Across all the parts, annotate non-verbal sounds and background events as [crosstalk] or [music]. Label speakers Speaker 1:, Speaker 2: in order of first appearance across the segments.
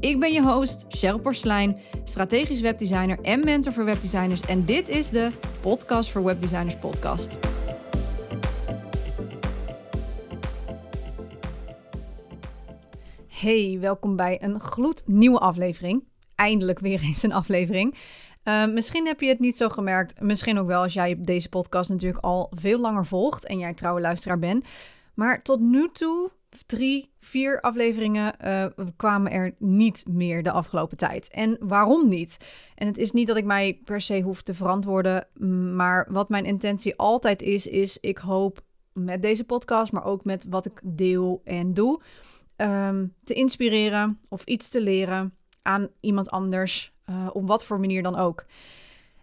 Speaker 1: Ik ben je host, Cheryl Porslein, strategisch webdesigner en mentor voor webdesigners. En dit is de Podcast voor Webdesigners podcast. Hey, welkom bij een gloednieuwe aflevering. Eindelijk weer eens een aflevering. Uh, misschien heb je het niet zo gemerkt, misschien ook wel als jij deze podcast natuurlijk al veel langer volgt en jij trouwe luisteraar bent. Maar tot nu toe drie, vier afleveringen uh, kwamen er niet meer de afgelopen tijd. En waarom niet? En het is niet dat ik mij per se hoef te verantwoorden, maar wat mijn intentie altijd is, is ik hoop met deze podcast, maar ook met wat ik deel en doe, um, te inspireren of iets te leren aan iemand anders, uh, op wat voor manier dan ook.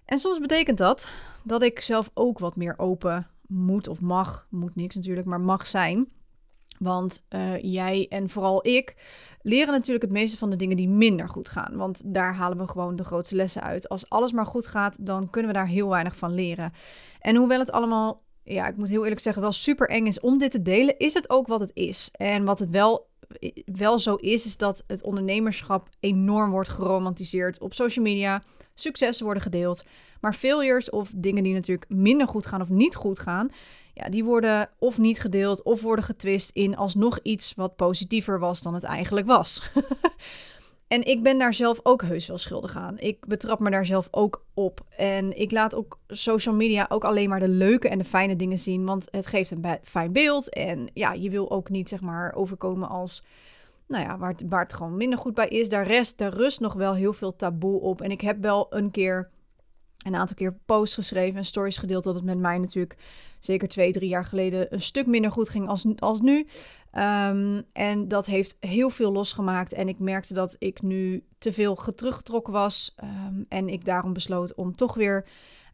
Speaker 1: En soms betekent dat dat ik zelf ook wat meer open moet of mag, moet niks natuurlijk, maar mag zijn. Want uh, jij en vooral ik leren natuurlijk het meeste van de dingen die minder goed gaan. Want daar halen we gewoon de grootste lessen uit. Als alles maar goed gaat, dan kunnen we daar heel weinig van leren. En hoewel het allemaal, ja, ik moet heel eerlijk zeggen, wel super eng is om dit te delen, is het ook wat het is. En wat het wel, wel zo is, is dat het ondernemerschap enorm wordt geromantiseerd op social media. Successen worden gedeeld. Maar failures of dingen die natuurlijk minder goed gaan of niet goed gaan, ja, die worden of niet gedeeld of worden getwist in alsnog iets wat positiever was dan het eigenlijk was. [laughs] en ik ben daar zelf ook heus wel schuldig aan. Ik betrap me daar zelf ook op. En ik laat ook social media ook alleen maar de leuke en de fijne dingen zien, want het geeft een fijn beeld. En ja, je wil ook niet zeg maar overkomen als nou ja, waar het, waar het gewoon minder goed bij is. Daar rest, daar rust nog wel heel veel taboe op. En ik heb wel een keer een aantal keer posts geschreven en stories gedeeld dat het met mij natuurlijk zeker twee, drie jaar geleden een stuk minder goed ging als, als nu. Um, en dat heeft heel veel losgemaakt. En ik merkte dat ik nu te veel teruggetrokken was. Um, en ik daarom besloot om toch weer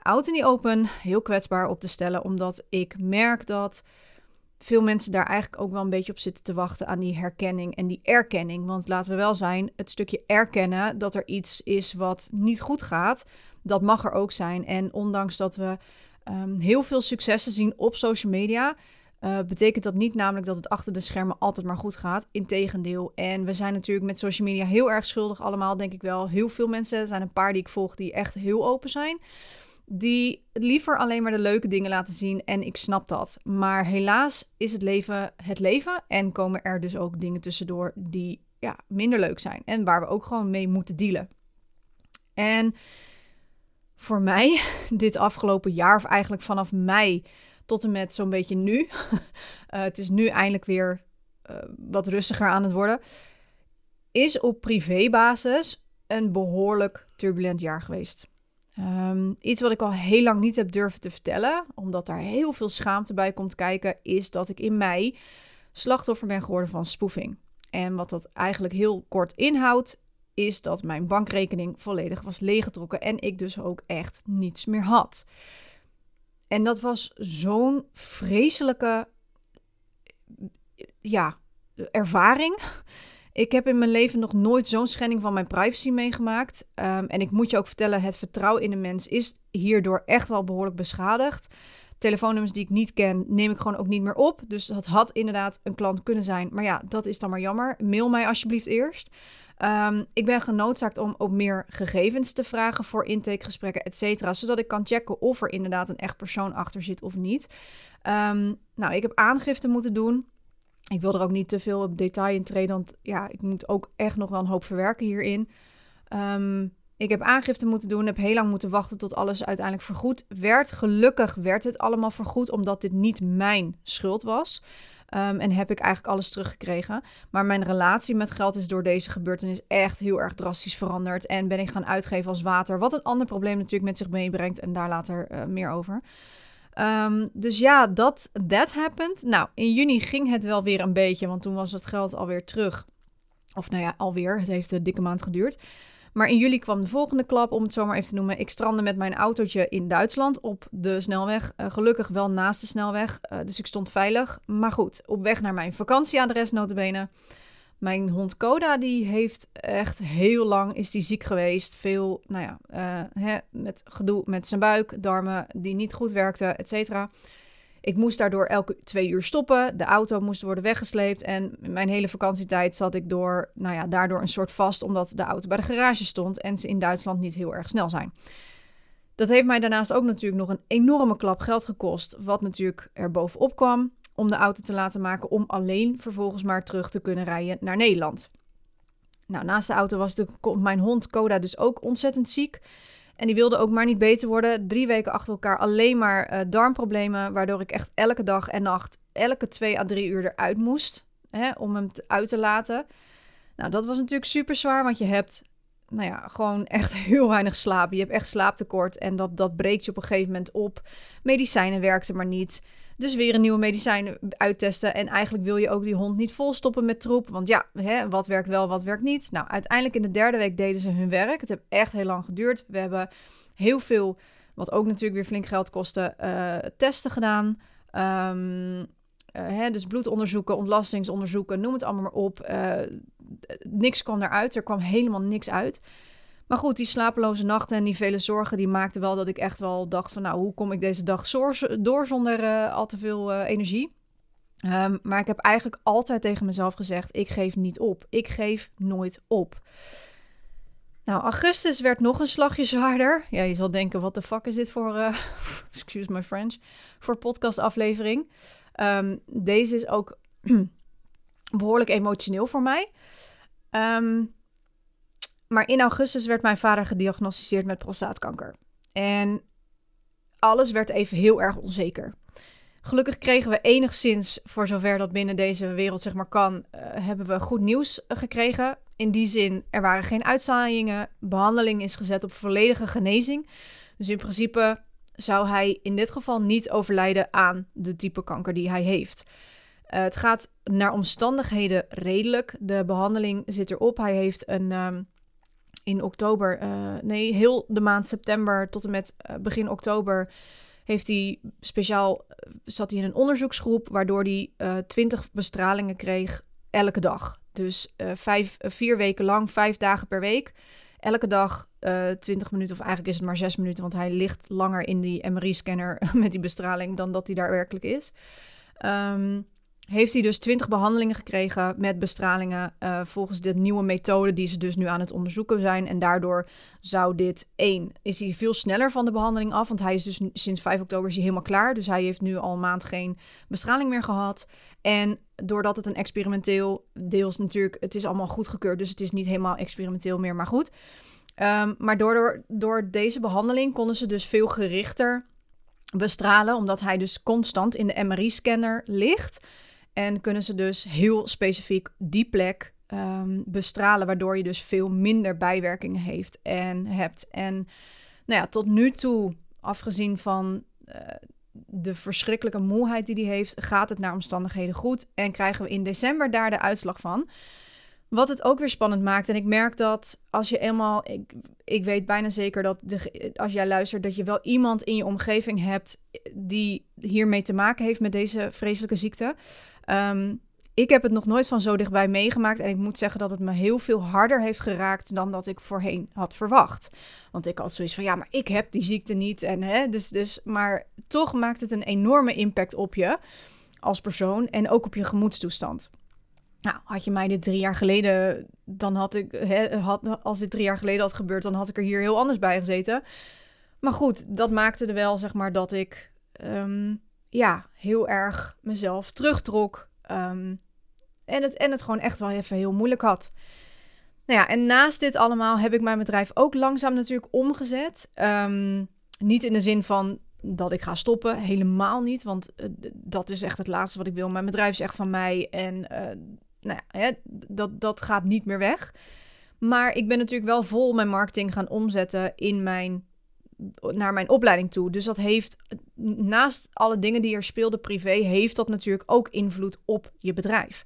Speaker 1: out in the open heel kwetsbaar op te stellen. Omdat ik merk dat veel mensen daar eigenlijk ook wel een beetje op zitten te wachten aan die herkenning en die erkenning. Want laten we wel zijn, het stukje erkennen dat er iets is wat niet goed gaat, dat mag er ook zijn. En ondanks dat we um, heel veel successen zien op social media, uh, betekent dat niet namelijk dat het achter de schermen altijd maar goed gaat. Integendeel. En we zijn natuurlijk met social media heel erg schuldig allemaal, denk ik wel. Heel veel mensen, er zijn een paar die ik volg die echt heel open zijn. Die liever alleen maar de leuke dingen laten zien. En ik snap dat. Maar helaas is het leven het leven. En komen er dus ook dingen tussendoor die ja, minder leuk zijn. En waar we ook gewoon mee moeten dealen. En voor mij [laughs] dit afgelopen jaar, of eigenlijk vanaf mei tot en met zo'n beetje nu. uh, [laughs] het is nu eindelijk weer uh, wat rustiger aan het worden. Is op privébasis een behoorlijk turbulent jaar geweest. Um, iets wat ik al heel lang niet heb durven te vertellen, omdat daar heel veel schaamte bij komt kijken, is dat ik in mei slachtoffer ben geworden van spoofing. En wat dat eigenlijk heel kort inhoudt, is dat mijn bankrekening volledig was leeggetrokken en ik dus ook echt niets meer had. En dat was zo'n vreselijke ja, ervaring. Ik heb in mijn leven nog nooit zo'n schending van mijn privacy meegemaakt. Um, en ik moet je ook vertellen, het vertrouwen in de mens is hierdoor echt wel behoorlijk beschadigd. Telefoonnummers die ik niet ken, neem ik gewoon ook niet meer op. Dus dat had inderdaad een klant kunnen zijn. Maar ja, dat is dan maar jammer. Mail mij alsjeblieft eerst. Um, ik ben genoodzaakt om ook meer gegevens te vragen voor intakegesprekken, et cetera, zodat ik kan checken of er inderdaad een echt persoon achter zit of niet. Um, nou, ik heb aangifte moeten doen. Ik wil er ook niet te veel op detail in treden, want ja, ik moet ook echt nog wel een hoop verwerken hierin. Um, ik heb aangifte moeten doen, heb heel lang moeten wachten tot alles uiteindelijk vergoed werd. Gelukkig werd het allemaal vergoed, omdat dit niet mijn schuld was. Um, en heb ik eigenlijk alles teruggekregen. Maar mijn relatie met geld is door deze gebeurtenis echt heel erg drastisch veranderd. En ben ik gaan uitgeven als water. Wat een ander probleem natuurlijk met zich meebrengt. En daar later uh, meer over. Um, dus ja, dat that happened. Nou, in juni ging het wel weer een beetje. Want toen was het geld alweer terug. Of nou ja, alweer. Het heeft een dikke maand geduurd. Maar in juli kwam de volgende klap, om het zo maar even te noemen. Ik strandde met mijn autootje in Duitsland op de snelweg. Uh, gelukkig wel naast de snelweg, uh, dus ik stond veilig. Maar goed, op weg naar mijn vakantieadres notabene. Mijn hond Koda, die heeft echt heel lang, is die ziek geweest. Veel, nou ja, uh, hè, met gedoe met zijn buik, darmen die niet goed werkten, et cetera. Ik moest daardoor elke twee uur stoppen. De auto moest worden weggesleept. En mijn hele vakantietijd zat ik door, nou ja, daardoor een soort vast, omdat de auto bij de garage stond en ze in Duitsland niet heel erg snel zijn. Dat heeft mij daarnaast ook natuurlijk nog een enorme klap geld gekost. Wat natuurlijk er bovenop kwam om de auto te laten maken om alleen vervolgens maar terug te kunnen rijden naar Nederland. Nou, naast de auto was mijn hond Koda dus ook ontzettend ziek. En die wilde ook maar niet beter worden. Drie weken achter elkaar alleen maar uh, darmproblemen. Waardoor ik echt elke dag en nacht, elke twee à drie uur eruit moest. Hè, om hem uit te laten. Nou, dat was natuurlijk super zwaar. Want je hebt, nou ja, gewoon echt [laughs] heel weinig slaap. Je hebt echt slaaptekort. En dat, dat breekt je op een gegeven moment op. Medicijnen werkten maar niet. Dus weer een nieuwe medicijn uittesten. En eigenlijk wil je ook die hond niet volstoppen met troep. Want ja, hè, wat werkt wel, wat werkt niet. Nou, uiteindelijk in de derde week deden ze hun werk. Het heeft echt heel lang geduurd. We hebben heel veel, wat ook natuurlijk weer flink geld kostte, uh, testen gedaan. Um, uh, hè, dus bloedonderzoeken, ontlastingsonderzoeken, noem het allemaal maar op. Uh, niks kwam eruit. Er kwam helemaal niks uit. Maar goed, die slapeloze nachten en die vele zorgen, die maakten wel dat ik echt wel dacht van, nou, hoe kom ik deze dag door zonder uh, al te veel uh, energie? Um, maar ik heb eigenlijk altijd tegen mezelf gezegd, ik geef niet op. Ik geef nooit op. Nou, augustus werd nog een slagje zwaarder. Ja, je zal denken, wat de fuck is dit voor, uh, [laughs] excuse my French, voor podcastaflevering. Um, deze is ook [clears throat] behoorlijk emotioneel voor mij. Um, maar in augustus werd mijn vader gediagnosticeerd met prostaatkanker. En alles werd even heel erg onzeker. Gelukkig kregen we enigszins, voor zover dat binnen deze wereld zeg maar kan, uh, hebben we goed nieuws gekregen. In die zin, er waren geen uitzaaiingen. Behandeling is gezet op volledige genezing. Dus in principe zou hij in dit geval niet overlijden aan de type kanker die hij heeft. Uh, het gaat naar omstandigheden redelijk. De behandeling zit erop. Hij heeft een um, in oktober, uh, nee, heel de maand september tot en met uh, begin oktober heeft hij speciaal, eh, zat hij in een onderzoeksgroep, waardoor hij uh, 20 bestralingen kreeg elke dag. Dus vijf, vier weken lang, vijf dagen per week. Elke dag 20 minuten, of eigenlijk is het maar 6 minuten, want hij ligt langer in die MRI-scanner [laughs] met die bestraling dan dat hij daar werkelijk is. Um, heeft hij dus 20 behandelingen gekregen met bestralingen uh, volgens de nieuwe methode die ze dus nu aan het onderzoeken zijn. En daardoor zou dit één, is hij veel sneller van de behandeling af, want hij is dus sinds 5 oktober is hij helemaal klaar. Dus hij heeft nu al een maand geen bestraling meer gehad. En doordat het een experimenteel, deels natuurlijk, het is allemaal goedgekeurd, dus het is niet helemaal experimenteel meer, maar goed. Um, maar door, door deze behandeling konden ze dus veel gerichter bestralen, omdat hij dus constant in de MRI-scanner ligt. En kunnen ze dus heel specifiek die plek um, bestralen, waardoor je dus veel minder bijwerkingen heeft en hebt. En nou ja, tot nu toe, afgezien van uh, de verschrikkelijke moeheid die hij heeft, gaat het naar omstandigheden goed. En krijgen we in december daar de uitslag van. Wat het ook weer spannend maakt. En ik merk dat als je eenmaal. Ik, ik weet bijna zeker dat de, als jij luistert, dat je wel iemand in je omgeving hebt die hiermee te maken heeft met deze vreselijke ziekte. Um, ik heb het nog nooit van zo dichtbij meegemaakt. En ik moet zeggen dat het me heel veel harder heeft geraakt dan dat ik voorheen had verwacht. Want ik had zoiets van, ja, maar ik heb die ziekte niet. En, hè, dus, dus, maar toch maakt het een enorme impact op je als persoon en ook op je gemoedstoestand. Nou, had je mij dit drie jaar geleden, dan had ik, hè, had, als dit drie jaar geleden had gebeurd, dan had ik er hier heel anders bij gezeten. Maar goed, dat maakte er wel, zeg maar, dat ik um, ja, heel erg mezelf terugtrok. Um, en, het, en het gewoon echt wel even heel moeilijk had. Nou ja, en naast dit allemaal heb ik mijn bedrijf ook langzaam natuurlijk omgezet. Um, niet in de zin van dat ik ga stoppen, helemaal niet. Want uh, dat is echt het laatste wat ik wil. Mijn bedrijf is echt van mij en uh, nou ja, hè, dat, dat gaat niet meer weg. Maar ik ben natuurlijk wel vol mijn marketing gaan omzetten in mijn naar mijn opleiding toe. Dus dat heeft, naast alle dingen die er speelden privé, heeft dat natuurlijk ook invloed op je bedrijf.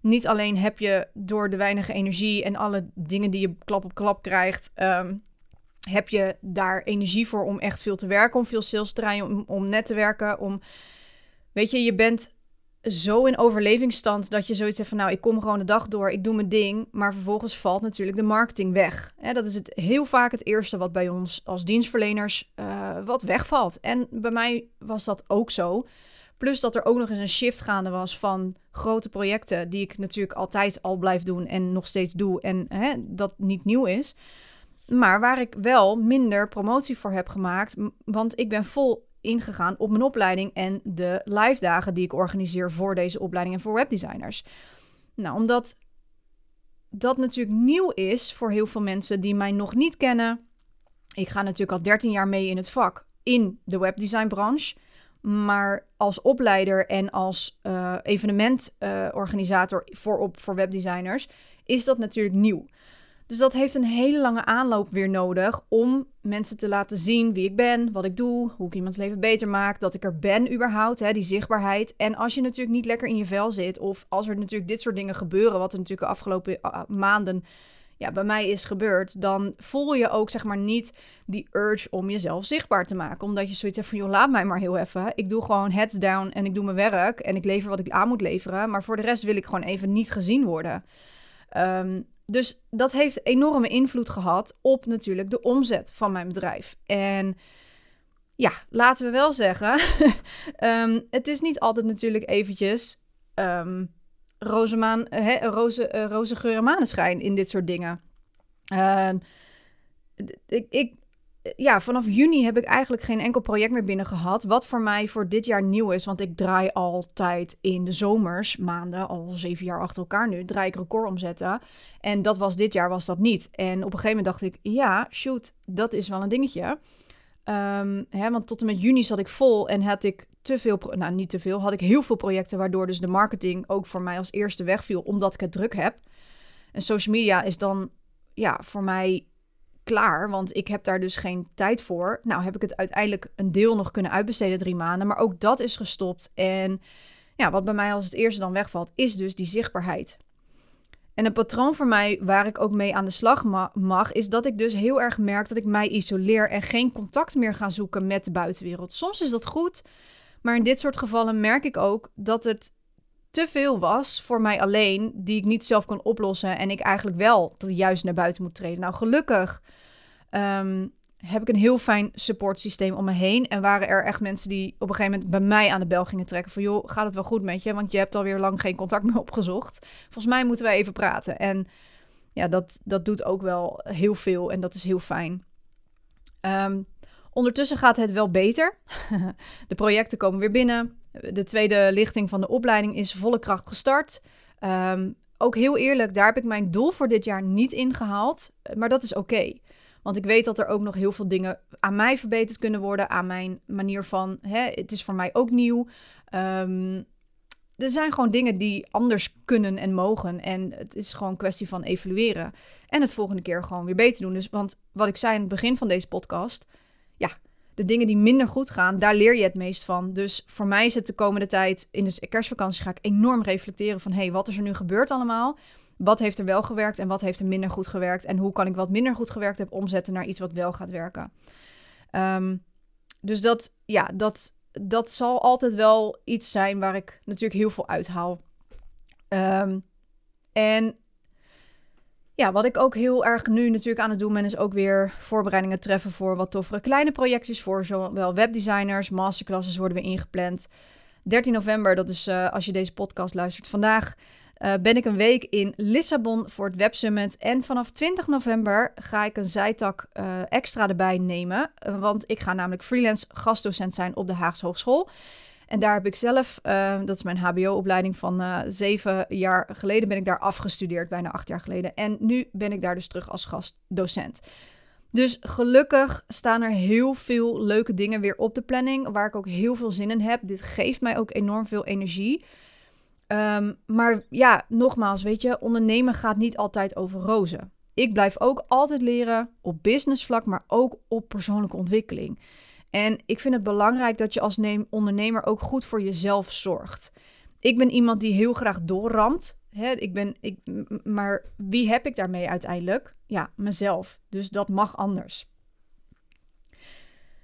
Speaker 1: niet alleen heb je door de weinige energie en alle dingen die je klap op klap krijgt, ehm, heb je daar energie voor om echt veel te werken, om veel sales te draaien, om, om net te werken, om, weet je, je bent zo in overlevingsstand dat je zoiets zegt van nou, ik kom gewoon de dag door, ik doe mijn ding, maar vervolgens valt natuurlijk de marketing weg. dat is het heel vaak het eerste wat bij ons als dienstverleners uh, wat wegvalt. En bij mij was dat ook zo. Plus dat er ook nog eens een shift gaande was van grote projecten, die ik natuurlijk altijd al blijf doen en nog steeds doe en hè, dat niet nieuw is. Maar waar ik wel minder promotie voor heb gemaakt, want ik ben vol ingegaan op mijn opleiding en de live dagen die ik organiseer voor deze opleiding en voor webdesigners. Nou, omdat dat natuurlijk nieuw is voor heel veel mensen die mij nog niet kennen. Ik ga natuurlijk al 13 jaar mee in het vak in de webdesignbranche. Maar als opleider en als uh, evenementorganisator voor, op, voor webdesigners is dat natuurlijk nieuw. Dus dat heeft een hele lange aanloop weer nodig om mensen te laten zien wie ik ben, wat ik doe, hoe ik iemands leven beter maak, dat ik er ben überhaupt, hè, die zichtbaarheid. En als je natuurlijk niet lekker in je vel zit of als er natuurlijk dit soort dingen gebeuren, wat er natuurlijk de afgelopen uh, maanden ja, bij mij is gebeurd, dan voel je ook zeg maar niet die urge om jezelf zichtbaar te maken. Omdat je zoiets hebt van, joh, laat mij maar heel even. Ik doe gewoon heads down en ik doe mijn werk en ik lever wat ik aan moet leveren. Maar voor de rest wil ik gewoon even niet gezien worden. Um, dus dat heeft enorme invloed gehad op natuurlijk de omzet van mijn bedrijf. En ja, laten we wel zeggen, um, [laughs] het is niet altijd natuurlijk eventjes um, roze, uh, roze geur en maneschijn in dit soort dingen. Ik, ik, ja, vanaf juni heb ik eigenlijk geen enkel project meer binnen gehad. Wat voor mij voor dit jaar nieuw is. Want ik draai altijd in de zomers, maanden, al zeven jaar achter elkaar nu, draai ik recordomzetten. En dat was dit jaar was dat niet. En op een gegeven moment dacht ik, ja, shoot, dat is wel een dingetje. Um, hè, want tot en met juni zat ik vol en had ik te veel, nou niet te veel, had ik heel veel projecten waardoor dus de marketing ook voor mij als eerste wegviel, omdat ik het druk heb. En social media is dan ja, voor mij klaar, want ik heb daar dus geen tijd voor. Nou heb ik het uiteindelijk een deel nog kunnen uitbesteden, drie maanden, maar ook dat is gestopt. En ja, wat bij mij als het eerste dan wegvalt, is dus die zichtbaarheid. En een patroon voor mij waar ik ook mee aan de slag mag, is dat ik dus heel erg merk dat ik mij isoleer en geen contact meer ga zoeken met de buitenwereld. Soms is dat goed, maar in dit soort gevallen merk ik ook dat het te veel was voor mij alleen, die ik niet zelf kon oplossen. En ik eigenlijk wel juist naar buiten moet treden. Nou, gelukkig ehm, heb ik een heel fijn supportsysteem om me heen. En waren er echt mensen die op een gegeven moment bij mij aan de bel gingen trekken. Van joh, gaat het wel goed met je? Want je hebt alweer lang geen contact meer opgezocht. Volgens mij moeten wij even praten. En ja, dat, dat doet ook wel heel veel en dat is heel fijn. Um, ondertussen gaat het wel beter. [laughs] de projecten komen weer binnen. De tweede lichting van de opleiding is volle kracht gestart. Um, ook heel eerlijk, daar heb ik mijn doel voor dit jaar niet ingehaald. Maar dat is oké. Want ik weet dat er ook nog heel veel dingen aan mij verbeterd kunnen worden. Aan mijn manier van, hè, het is voor mij ook nieuw. Um, er zijn gewoon dingen die anders kunnen en mogen. En het is gewoon een kwestie van evalueren. En het volgende keer gewoon weer beter doen. Dus, want wat ik zei in het begin van deze podcast. De dingen die minder goed gaan, daar leer je het meest van. Dus voor mij is het de komende tijd, in de kerstvakantie ga ik enorm reflecteren van... hé, hey, wat is er nu gebeurd allemaal? Wat heeft er wel gewerkt en wat heeft er minder goed gewerkt? En hoe kan ik wat minder goed gewerkt heb omzetten naar iets wat wel gaat werken? Um, dus dat, ja, dat, dat zal altijd wel iets zijn waar ik natuurlijk heel veel uithaal. Um, en ja, wat ik ook heel erg nu natuurlijk aan het doen ben, is ook weer voorbereidingen treffen voor wat toffere kleine projectjes. Voor zowel webdesigners, masterclasses worden we ingepland. 13 november, dat is uh, als je deze podcast luistert vandaag, uh, ben ik een week in Lissabon voor het Web Summit. En vanaf 20 november ga ik een zijtak uh, extra erbij nemen. want ik ga namelijk freelance gastdocent zijn op de Haagse Hogeschool. En daar heb ik zelf, uh, dat is mijn HBO-opleiding van uh, zeven jaar geleden, ben ik daar afgestudeerd, bijna acht jaar geleden. En nu ben ik daar dus terug als gastdocent. Dus gelukkig staan er heel veel leuke dingen weer op de planning, waar ik ook heel veel zin in heb. Dit geeft mij ook enorm veel energie. Um, maar ja, nogmaals, weet je, ondernemen gaat niet altijd over rozen. Ik blijf ook altijd leren op businessvlak, maar ook op persoonlijke ontwikkeling. En ik vind het belangrijk dat je als ondernemer ook goed voor jezelf zorgt. Ik ben iemand die heel graag doorramt. Hè, ik ben, ik, maar wie heb ik daarmee uiteindelijk? Ja, mezelf. Dus dat mag anders.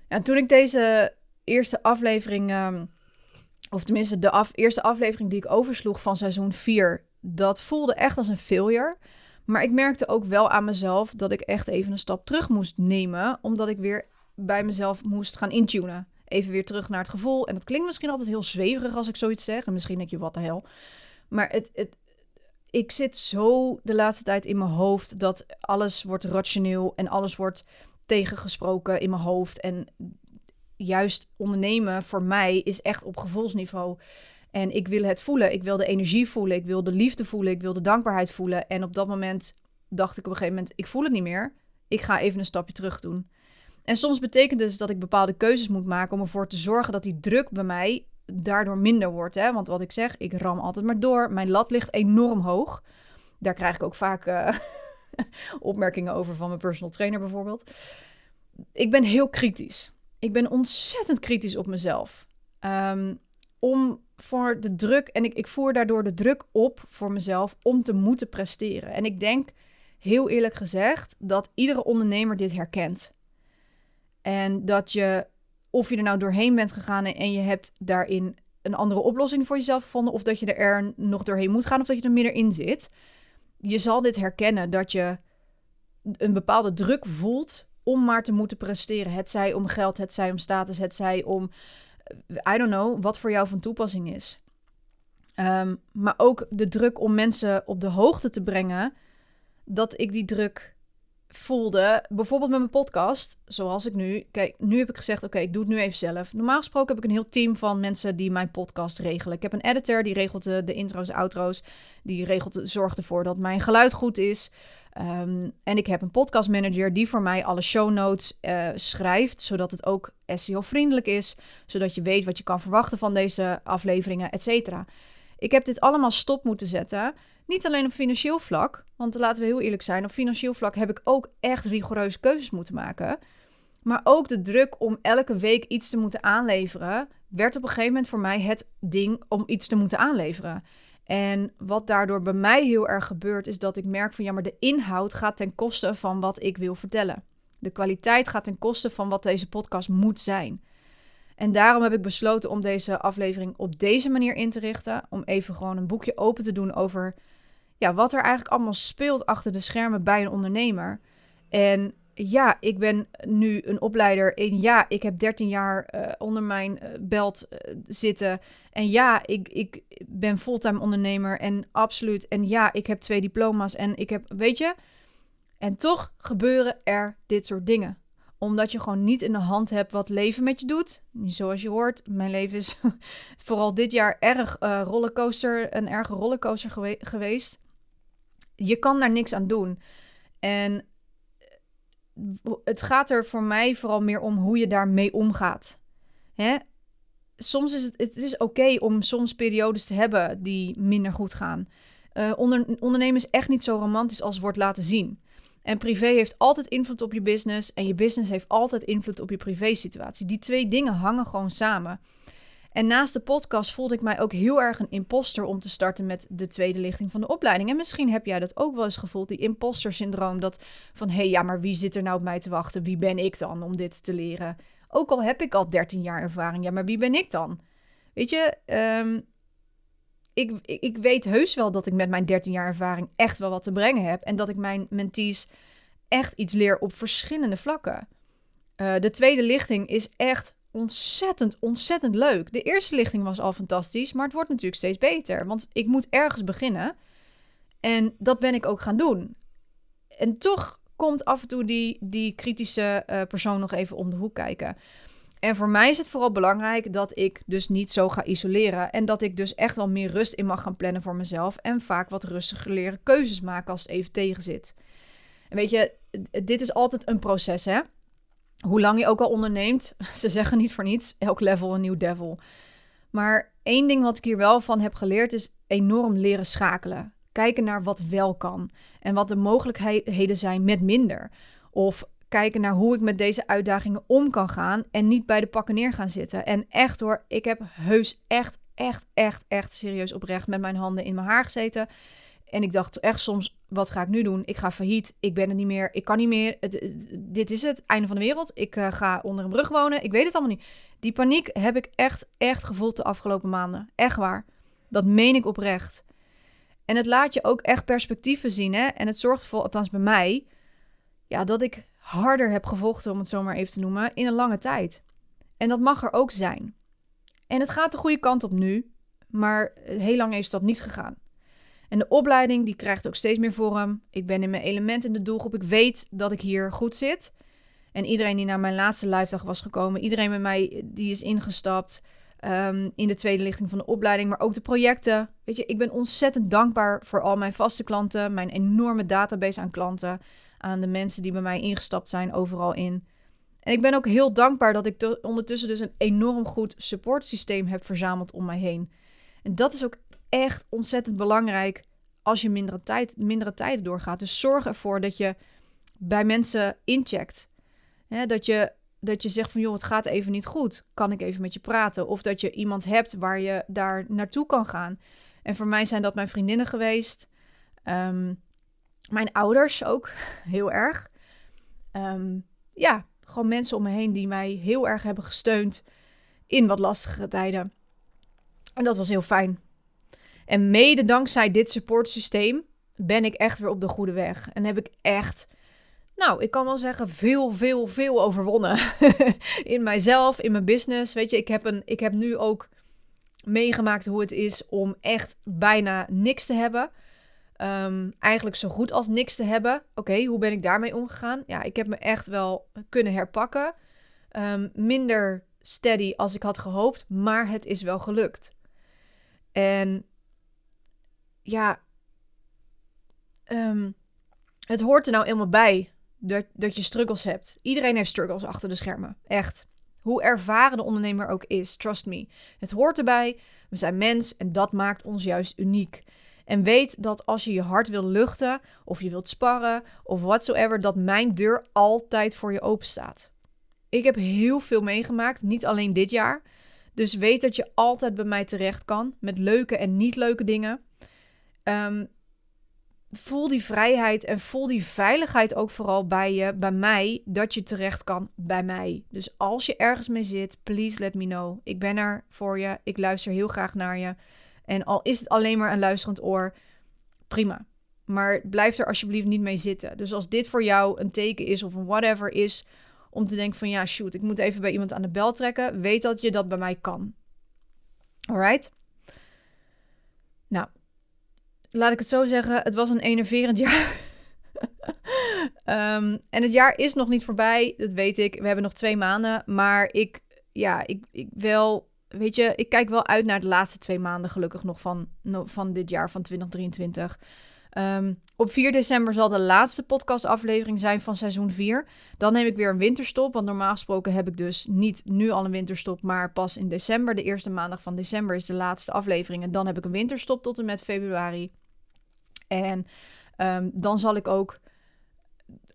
Speaker 1: En toen ik deze eerste aflevering, ehm, of tenminste de eerste aflevering die ik oversloeg van seizoen 4, dat voelde echt als een failure. Maar ik merkte ook wel aan mezelf dat ik echt even een stap terug moest nemen, omdat ik weer bij mezelf moest gaan intunen. Even weer terug naar het gevoel. En dat klinkt misschien altijd heel zweverig als ik zoiets zeg. En misschien denk je, wat de hel. Maar het, het, ik zit zo de laatste tijd in mijn hoofd dat alles wordt rationeel en alles wordt tegengesproken in mijn hoofd. En juist ondernemen voor mij is echt op gevoelsniveau. En ik wil het voelen. Ik wil de energie voelen. Ik wil de liefde voelen. Ik wil de dankbaarheid voelen. En op dat moment dacht ik op een gegeven moment: ik voel het niet meer. Ik ga even een stapje terug doen. En soms betekent dus dat ik bepaalde keuzes moet maken om ervoor te zorgen dat die druk bij mij daardoor minder wordt. Hè? Want wat ik zeg, ik ram altijd maar door. Mijn lat ligt enorm hoog. Daar krijg ik ook vaak uh, [laughs] opmerkingen over van mijn personal trainer bijvoorbeeld. Ik ben heel kritisch. Ik ben ontzettend kritisch op mezelf. Um, om voor de druk, en ik, ik voer daardoor de druk op voor mezelf om te moeten presteren. En ik denk, heel eerlijk gezegd, dat iedere ondernemer dit herkent. En dat je, of je er nou doorheen bent gegaan en je hebt daarin een andere oplossing voor jezelf gevonden, of dat je er nog doorheen moet gaan, of dat je er middenin zit. Je zal dit herkennen dat je een bepaalde druk voelt om maar te moeten presteren. Het zij om geld, het zij om status, het zij om, I don't know, wat voor jou van toepassing is. Um, maar ook de druk om mensen op de hoogte te brengen dat ik die druk voelde, bijvoorbeeld met mijn podcast, zoals ik nu. Kijk, nu heb ik gezegd: oké, ik doe het nu even zelf. Normaal gesproken heb ik een heel team van mensen die mijn podcast regelen. Ik heb een editor die regelt de, de intro's, outro's. Die regelt, zorgt ervoor dat mijn geluid goed is. Um, en ik heb een podcast manager die voor mij alle show notes uh, schrijft, zodat het ook SEO-vriendelijk is, zodat je weet wat je kan verwachten van deze afleveringen, et cetera. Ik heb dit allemaal stop moeten zetten. Niet alleen op financieel vlak, want laten we heel eerlijk zijn, op financieel vlak heb ik ook echt rigoureuze keuzes moeten maken. Maar ook de druk om elke week iets te moeten aanleveren, werd op een gegeven moment voor mij het ding om iets te moeten aanleveren. En wat daardoor bij mij heel erg gebeurt, is dat ik merk van ja, maar de inhoud gaat ten koste van wat ik wil vertellen. De kwaliteit gaat ten koste van wat deze podcast moet zijn. En daarom heb ik besloten om deze aflevering op deze manier in te richten. Om even gewoon een boekje open te doen over ja, wat er eigenlijk allemaal speelt achter de schermen bij een ondernemer. En ja, ik ben nu een opleider. En ja, ik heb 13 jaar uh, onder mijn uh, belt uh, zitten. En ja, ik, ik ben fulltime ondernemer. En absoluut. En ja, ik heb twee diploma's. En ik heb, weet je. En toch gebeuren er dit soort dingen omdat je gewoon niet in de hand hebt wat leven met je doet. Zoals je hoort, mijn leven is [laughs] vooral dit jaar erg rollercoaster, een erge rollercoaster gewe geweest. Je kan daar niks aan doen. En het gaat er voor mij vooral meer om hoe je daarmee omgaat. Hè? Soms is het, het is oké om soms periodes te hebben die minder goed gaan. Onder, ondernemen is echt niet zo romantisch als wordt laten zien. En privé heeft altijd invloed op je business en je business heeft altijd invloed op je privé situatie. Die twee dingen hangen gewoon samen. En naast de podcast voelde ik mij ook heel erg een imposter om te starten met de tweede lichting van de opleiding. En misschien heb jij dat ook wel eens gevoeld, die imposter syndroom. Dat van, hé hey, ja, maar wie zit er nou op mij te wachten? Wie ben ik dan om dit te leren? Ook al heb ik al 13 jaar ervaring, ja, maar wie ben ik dan? Weet je, um, ik, ik weet heus wel dat ik met mijn 13 jaar ervaring echt wel wat te brengen heb. En dat ik mijn mentees echt iets leer op verschillende vlakken. Uh, de tweede lichting is echt ontzettend, ontzettend leuk. De eerste lichting was al fantastisch, maar het wordt natuurlijk steeds beter. Want ik moet ergens beginnen. En dat ben ik ook gaan doen. En toch komt af en toe die, die kritische uh, persoon nog even om de hoek kijken. En voor mij is het vooral belangrijk dat ik dus niet zo ga isoleren. En dat ik dus echt wel meer rust in mag gaan plannen voor mezelf. En vaak wat rustiger leren keuzes maken als het even tegen zit. En weet je, dit is altijd een proces, hè? Hoe lang je ook al onderneemt, [laughs] ze zeggen niet voor niets, elk level een nieuw devil. Maar één ding wat ik hier wel van heb geleerd is enorm leren schakelen. Kijken naar wat wel kan en wat de mogelijkheden zijn met minder. Of kijken naar hoe ik met deze uitdagingen om kan gaan en niet bij de pakken neer gaan zitten. En echt hoor, ik heb heus echt, echt, echt, echt serieus oprecht met mijn handen in mijn haar gezeten. En ik dacht echt soms, wat ga ik nu doen? Ik ga failliet, ik ben er niet meer, ik kan niet meer. dit is het, einde van de wereld. Ik eh, ga onder een brug wonen, ik weet het allemaal niet. Die paniek heb ik echt, echt gevoeld de afgelopen maanden. Echt waar. Dat meen ik oprecht. En het laat je ook echt perspectieven zien. Hè? En het zorgt ervoor, althans bij mij, ja, dat ik harder heb gevochten, om het zo maar even te noemen, in een lange tijd. En dat mag er ook zijn. En het gaat de goede kant op nu, maar heel lang is dat niet gegaan. En de opleiding die krijgt ook steeds meer vorm. Ik ben in mijn element in de doelgroep. Ik weet dat ik hier goed zit. En iedereen die naar mijn laatste live dag was gekomen, iedereen met mij die is ingestapt um, in de tweede lichting van de opleiding, maar ook de projecten. Weet je, ik ben ontzettend dankbaar voor al mijn vaste klanten, mijn enorme database aan klanten, aan de mensen die bij mij ingestapt zijn, overal in. En ik ben ook heel dankbaar dat ik ondertussen dus een enorm goed supportsysteem heb verzameld om mij heen. En dat is ook echt ontzettend belangrijk als je mindere, tijd, mindere tijden doorgaat. Dus zorg ervoor dat je bij mensen incheckt. dat, je, dat je zegt van joh, het gaat even niet goed. Kan ik even met je praten? Of dat je iemand hebt waar je daar naartoe kan gaan. En voor mij zijn dat mijn vriendinnen geweest. Ehm, mijn ouders ook, [laughs] heel erg. Ehm, ja, gewoon mensen om me heen die mij heel erg hebben gesteund in wat lastigere tijden. En dat was heel fijn. En mede dankzij dit supportsysteem ben ik echt weer op de goede weg. En heb ik echt, nou, ik kan wel zeggen, veel, veel, veel overwonnen. [laughs] in mijzelf, in mijn business. Weet je, ik heb, een, ik heb nu ook meegemaakt hoe het is om echt bijna niks te hebben. Ehm, eigenlijk zo goed als niks te hebben. Oké, hoe ben ik daarmee omgegaan? Ja, ik heb me echt wel kunnen herpakken. Ehm, minder steady als ik had gehoopt, maar het is wel gelukt. En ja, um, het hoort er nou eenmaal bij dat, dat je struggles hebt. Iedereen heeft struggles achter de schermen. Echt. Hoe ervaren de ondernemer ook is, trust me. Het hoort erbij. We zijn mens en dat maakt ons juist uniek. En weet dat als je je hart wil luchten, of je wilt sparren, of whatsoever, dat mijn deur altijd voor je open staat. Ik heb heel veel meegemaakt, niet alleen dit jaar. Dus weet dat je altijd bij mij terecht kan met leuke en niet leuke dingen. Um, voel die vrijheid en voel die veiligheid ook vooral bij je, bij mij, dat je terecht kan bij mij. Dus als je ergens mee zit, please let me know. Ik ben er voor je. Ik luister heel graag naar je. En al is het alleen maar een luisterend oor, prima. Maar blijf er alsjeblieft niet mee zitten. Dus als dit voor jou een teken is of een whatever is, om te denken van ja, shoot, ik moet even bij iemand aan de bel trekken, weet dat je dat bij mij kan. Alright? Nou, laat ik het zo zeggen, het was een enerverend jaar. um, [laughs] en het jaar is nog niet voorbij, dat weet ik. We hebben nog twee maanden. Maar ik, ja, ik, ik wel, weet je, ik kijk wel uit naar de laatste twee maanden gelukkig nog van, van dit jaar, van 2023. Um, op 4 december zal de laatste podcastaflevering zijn van seizoen 4. Dan neem ik weer een winterstop. Want normaal gesproken heb ik dus niet nu al een winterstop, maar pas in december. De eerste maandag van december is de laatste aflevering. En dan heb ik een winterstop tot en met februari. En um, dan zal ik ook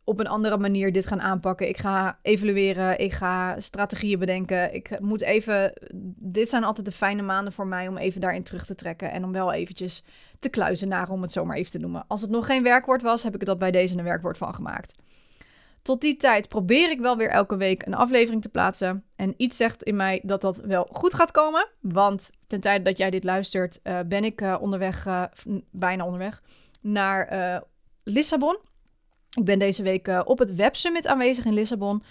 Speaker 1: op een andere manier dit gaan aanpakken. Ik ga evalueren, ik ga strategieën bedenken. Ik moet even. Dit zijn altijd de fijne maanden voor mij om even daarin terug te trekken en om wel eventjes te kluizen naar, om het zo maar even te noemen. Als het nog geen werkwoord was, heb ik dat bij deze een werkwoord van gemaakt. Tot die tijd probeer ik wel weer elke week een aflevering te plaatsen. En iets zegt in mij dat dat wel goed gaat komen. Want ten tijde dat jij dit luistert, uh, ben ik uh, onderweg, uh, bijna onderweg, naar Lissabon. Ik ben deze week op het Web Summit aanwezig in Lissabon.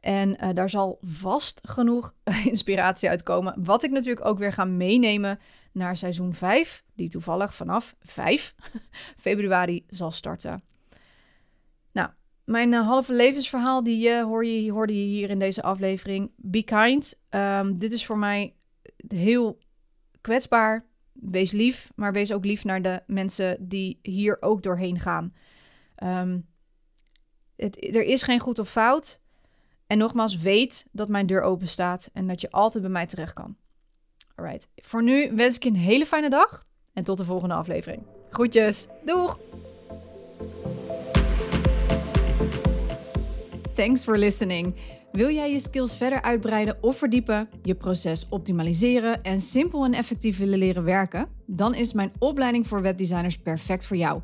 Speaker 1: En daar zal vast genoeg [laughs] inspiratie uitkomen. Wat ik natuurlijk ook weer ga meenemen naar seizoen 5, die toevallig vanaf 5 [laughs] februari zal starten. Mijn uh, halve levensverhaal, die uh, hoor je, hoorde je hier in deze aflevering. Be kind. Um, dit is voor mij heel kwetsbaar. Wees lief, maar wees ook lief naar de mensen die hier ook doorheen gaan. Het, er is geen goed of fout. En nogmaals, weet dat mijn deur open staat en dat je altijd bij mij terecht kan. Alright, voor nu wens ik je een hele fijne dag en tot de volgende aflevering. Groetjes, doeg! Thanks for listening. Wil jij je skills verder uitbreiden of verdiepen, je proces optimaliseren en simpel en effectief willen leren werken? Dan is mijn opleiding voor webdesigners perfect voor jou.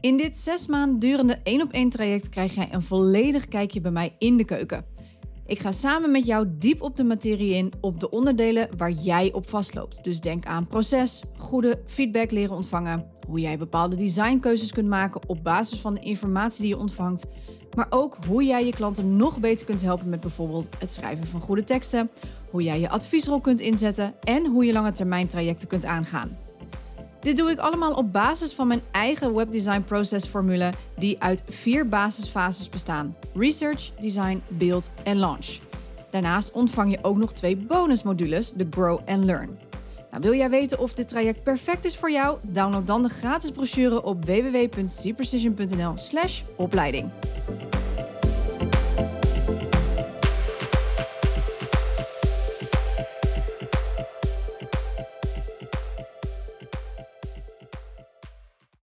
Speaker 1: In dit zes maanden durende één op één traject krijg jij een volledig kijkje bij mij in de keuken. Ik ga samen met jou diep op de materie in, op de onderdelen waar jij op vastloopt. Dus denk aan proces, goede feedback leren ontvangen, hoe jij bepaalde designkeuzes kunt maken op basis van de informatie die je ontvangt, maar ook hoe jij je klanten nog beter kunt helpen met bijvoorbeeld het schrijven van goede teksten, hoe jij je adviesrol kunt inzetten en hoe je lange termijn trajecten kunt aangaan. Dit doe ik allemaal op basis van mijn eigen webdesign processformule die uit vier basisfases bestaan: research, design, build en launch. Daarnaast ontvang je ook nog twee bonusmodules, de Grow and Learn. Nou, wil jij weten of dit traject perfect is voor jou? Download dan de gratis brochure op www.cprecision.nl/opleiding.